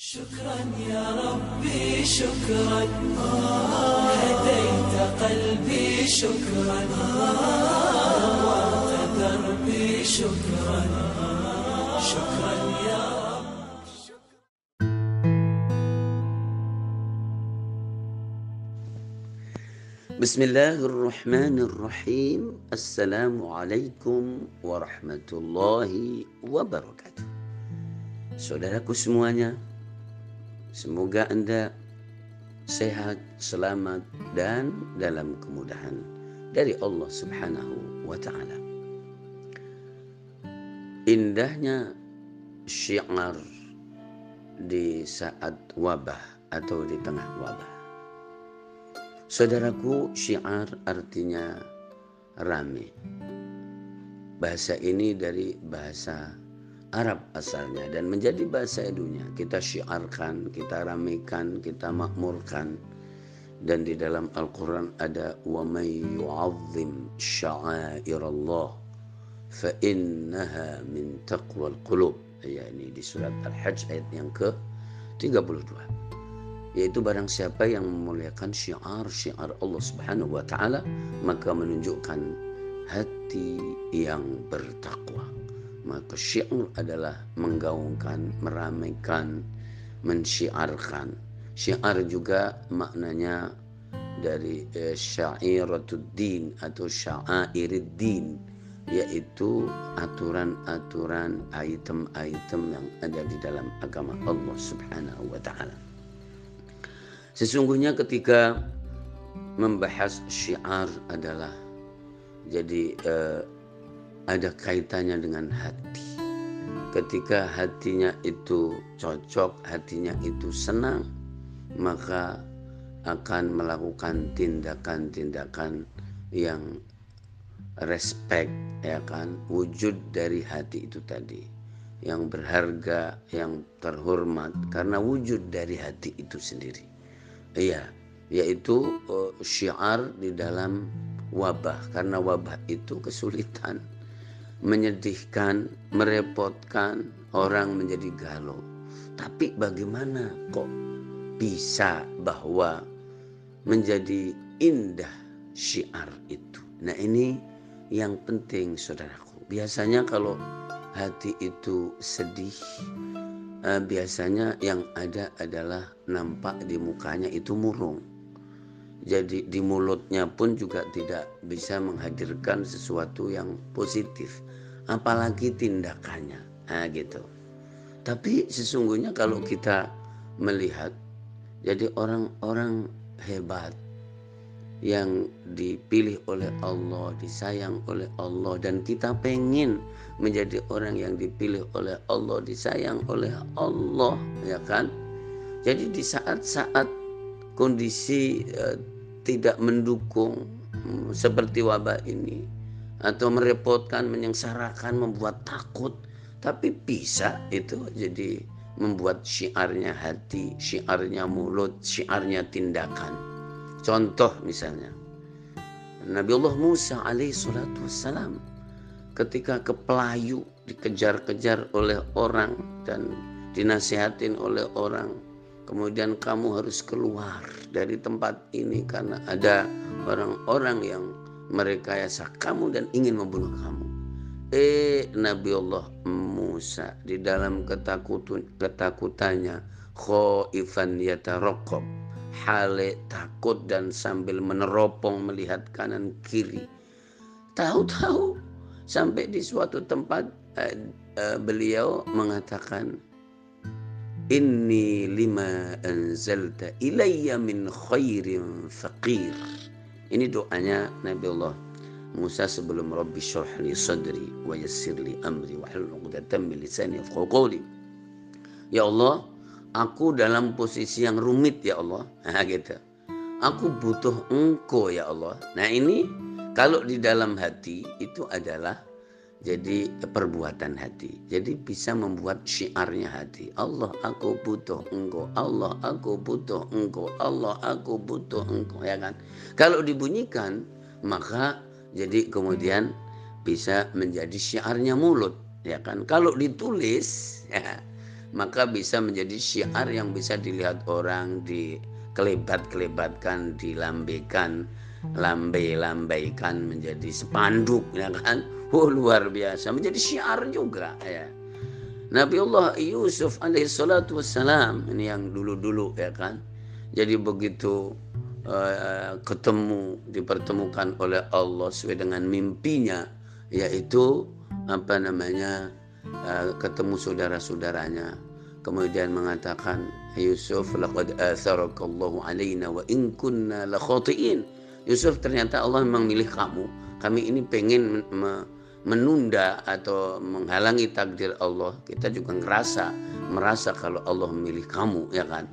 شكرا يا ربي شكرا. هديت قلبي شكرا. نورت دربي شكرا. شكرا يا رب. بسم الله الرحمن الرحيم. السلام عليكم ورحمة الله wabarakatuh Saudaraku semuanya Semoga Anda sehat, selamat dan dalam kemudahan dari Allah Subhanahu wa taala. Indahnya syiar di saat wabah atau di tengah wabah. Saudaraku, syiar artinya rame. Bahasa ini dari bahasa Arab asalnya dan menjadi bahasa edunya. Kita syiarkan, kita ramekan, kita makmurkan. Dan di dalam Al-Quran ada wa may yu'azzim sya'airallah fa innaha min taqwal qulub. Ya ini di surat Al-Hajj ayat yang ke 32 yaitu barang siapa yang memuliakan syiar-syiar Allah Subhanahu wa taala maka menunjukkan hati yang bertakwa maka syiar adalah menggaungkan meramaikan mensyiarkan. Syiar juga maknanya dari eh, syairatuddin atau syairuddin yaitu aturan-aturan item-item yang ada di dalam agama Allah Subhanahu wa taala. Sesungguhnya ketika membahas syiar adalah jadi eh, ada kaitannya dengan hati. Ketika hatinya itu cocok, hatinya itu senang, maka akan melakukan tindakan-tindakan yang respect ya kan? Wujud dari hati itu tadi. Yang berharga yang terhormat karena wujud dari hati itu sendiri. Iya, yaitu uh, syiar di dalam wabah. Karena wabah itu kesulitan, menyedihkan, merepotkan, orang menjadi galau. Tapi bagaimana kok bisa bahwa menjadi indah syiar itu? Nah, ini yang penting Saudaraku. Biasanya kalau hati itu sedih, uh, biasanya yang ada adalah nampak di mukanya itu murung. Jadi di mulutnya pun juga tidak bisa menghadirkan sesuatu yang positif, apalagi tindakannya. Nah, gitu. Tapi sesungguhnya kalau kita melihat jadi orang-orang hebat yang dipilih oleh Allah, disayang oleh Allah dan kita pengen menjadi orang yang dipilih oleh Allah, disayang oleh Allah, ya kan? Jadi di saat-saat kondisi uh, tidak mendukung um, seperti wabah ini atau merepotkan, menyengsarakan, membuat takut, tapi bisa itu jadi membuat syiarnya hati, syiarnya mulut, syiarnya tindakan. Contoh misalnya, Nabi Allah Musa alaihi salatu wassalam ketika ke Pelayu dikejar-kejar oleh orang dan dinasihatin oleh orang kemudian kamu harus keluar dari tempat ini karena ada orang-orang yang merekayasa kamu dan ingin membunuh kamu eh Nabi Allah Musa di dalam ketakutan ketakutannya khaifan yatarokob hale takut dan sambil meneropong melihat kanan kiri. Tahu-tahu sampai di suatu tempat uh, uh, beliau mengatakan Inni lima anzalta ilayya min khairin faqir. Ini doanya Nabi Allah Musa sebelum Rabbi syurah li sadri wa yassir li amri wa hlul 'uqdatam min lisani yafqahu. Ya Allah, aku dalam posisi yang rumit ya Allah. Nah, gitu. Aku butuh engkau ya Allah. Nah ini kalau di dalam hati itu adalah jadi perbuatan hati. Jadi bisa membuat syiarnya hati. Allah aku butuh engkau. Allah aku butuh engkau. Allah aku butuh engkau. Ya kan. Kalau dibunyikan maka jadi kemudian bisa menjadi syiarnya mulut. Ya kan. Kalau ditulis ya maka bisa menjadi syiar yang bisa dilihat orang di kelebat-kelebatkan, dilambekan, lambai-lambaikan menjadi spanduk ya kan. Oh luar biasa menjadi syiar juga ya. Nabiullah Yusuf alaihissalatu wassalam ini yang dulu-dulu ya kan. Jadi begitu uh, ketemu dipertemukan oleh Allah sesuai dengan mimpinya yaitu apa namanya uh, ketemu saudara-saudaranya kemudian mengatakan Yusuf laqad atharakallahu alaina wa in kunna la khatiin Yusuf ternyata Allah memang milih kamu. Kami ini pengen menunda atau menghalangi takdir Allah. Kita juga ngerasa merasa kalau Allah memilih kamu ya kan?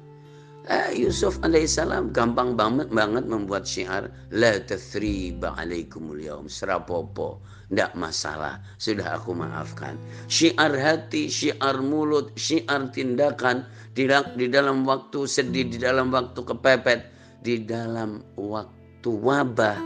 Eh, Yusuf alaihissalam gampang banget banget membuat syiar la tathriba alaikumul yaum serapopo tidak masalah sudah aku maafkan. Syiar hati syiar mulut syiar tindakan di dalam waktu sedih di dalam waktu kepepet di dalam waktu wabah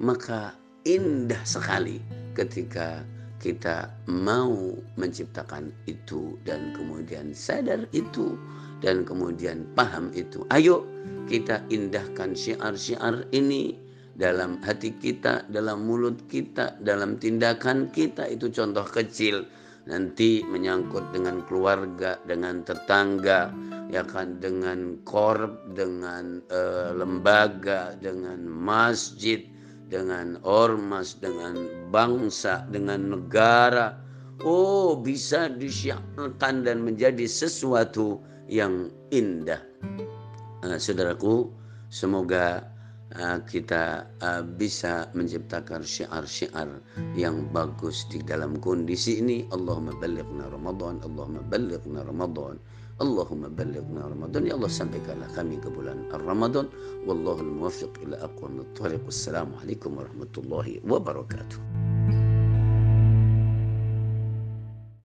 maka indah sekali ketika kita mau menciptakan itu dan kemudian sadar itu dan kemudian paham itu. Ayo kita indahkan syiar-syiar ini dalam hati kita, dalam mulut kita, dalam tindakan kita itu contoh kecil nanti menyangkut dengan keluarga, dengan tetangga, ya kan dengan korp, dengan uh, lembaga, dengan masjid, dengan ormas, dengan bangsa, dengan negara. Oh, bisa disiarkan dan menjadi sesuatu yang indah. Uh, saudaraku, semoga kita uh, bisa menciptakan syiar-syiar yang bagus di dalam kondisi ini. Allahumma balighna Ramadan, Allahumma balighna Ramadan. Allahumma balighna Ramadan. Ya Allah sampaikanlah kami ke bulan Ramadan. Wallahul muwaffiq ila aqwamit thariq. Wassalamualaikum warahmatullahi wabarakatuh.